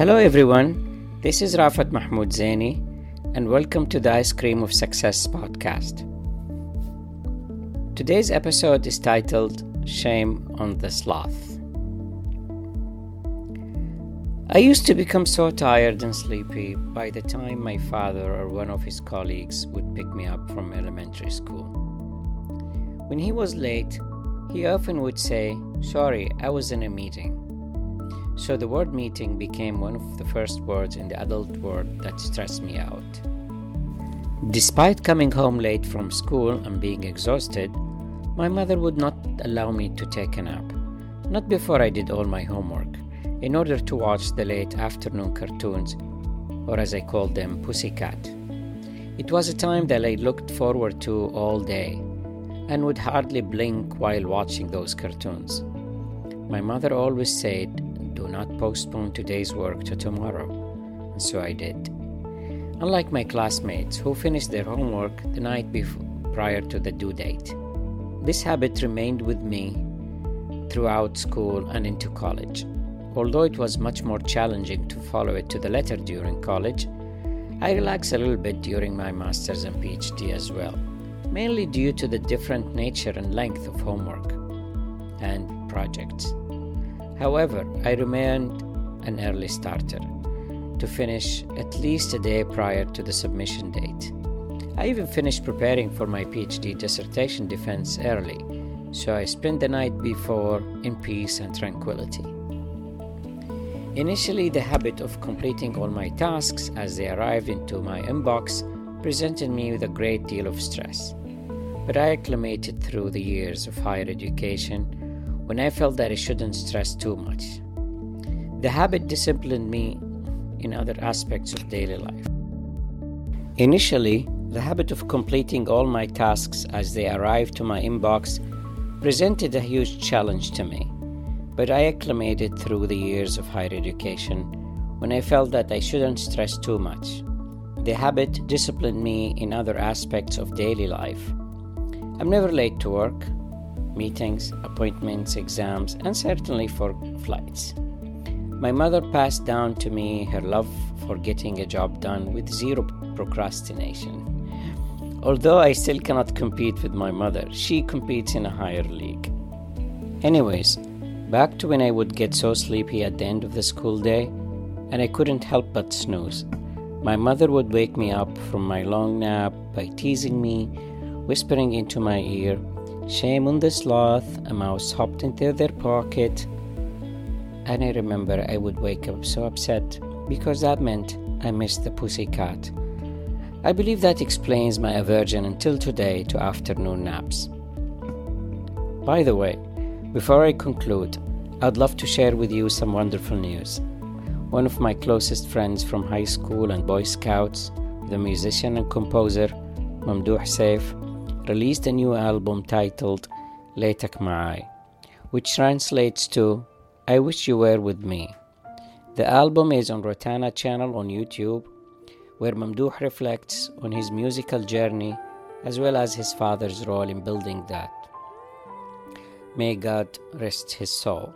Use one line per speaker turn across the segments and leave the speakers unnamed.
Hello, everyone. This is Raafat Mahmoud Zaini, and welcome to the Ice Cream of Success podcast. Today's episode is titled Shame on the Sloth. I used to become so tired and sleepy by the time my father or one of his colleagues would pick me up from elementary school. When he was late, he often would say, Sorry, I was in a meeting. So the word meeting became one of the first words in the adult world that stressed me out. Despite coming home late from school and being exhausted, my mother would not allow me to take a nap. Not before I did all my homework, in order to watch the late afternoon cartoons, or as I called them, Pussycat. It was a time that I looked forward to all day and would hardly blink while watching those cartoons. My mother always said do not postpone today's work to tomorrow. And so I did. Unlike my classmates who finished their homework the night before, prior to the due date. This habit remained with me throughout school and into college. Although it was much more challenging to follow it to the letter during college, I relaxed a little bit during my master's and PhD as well, mainly due to the different nature and length of homework and projects. However, I remained an early starter to finish at least a day prior to the submission date. I even finished preparing for my PhD dissertation defense early, so I spent the night before in peace and tranquility. Initially, the habit of completing all my tasks as they arrived into my inbox presented me with a great deal of stress. But I acclimated through the years of higher education when I felt that I shouldn't stress too much. The habit disciplined me in other aspects of daily life. Initially, the habit of completing all my tasks as they arrived to my inbox presented a huge challenge to me, but I acclimated through the years of higher education when I felt that I shouldn't stress too much. The habit disciplined me in other aspects of daily life. I'm never late to work, meetings, appointments, exams, and certainly for flights. My mother passed down to me her love for getting a job done with zero procrastination. Although I still cannot compete with my mother, she competes in a higher league. Anyways, back to when I would get so sleepy at the end of the school day and I couldn't help but snooze. My mother would wake me up from my long nap by teasing me, whispering into my ear, Shame on the sloth, a mouse hopped into their pocket. And I remember I would wake up so upset because that meant I missed the pussy cat. I believe that explains my aversion until today to afternoon naps. By the way, before I conclude, I'd love to share with you some wonderful news. One of my closest friends from high school and Boy Scouts, the musician and composer Mamdouh Saif, released a new album titled Letak Ma'ai, which translates to I Wish You Were With Me. The album is on Rotana channel on YouTube, where Mamdouh reflects on his musical journey as well as his father's role in building that. May God rest his soul.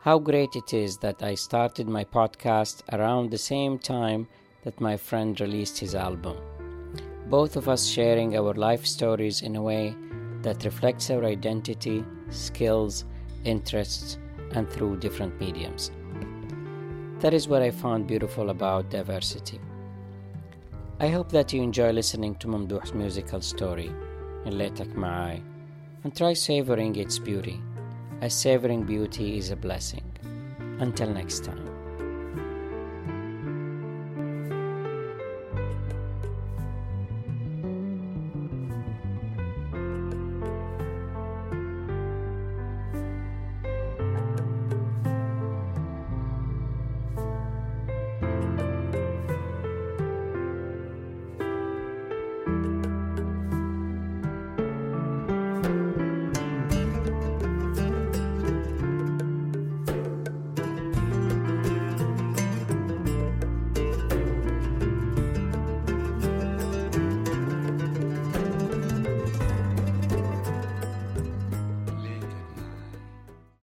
How great it is that I started my podcast around the same time that my friend released his album both of us sharing our life stories in a way that reflects our identity, skills, interests, and through different mediums. That is what I found beautiful about diversity. I hope that you enjoy listening to Mamdouh's musical story in Letak Ma'ai and try savoring its beauty, as savoring beauty is a blessing. Until next time.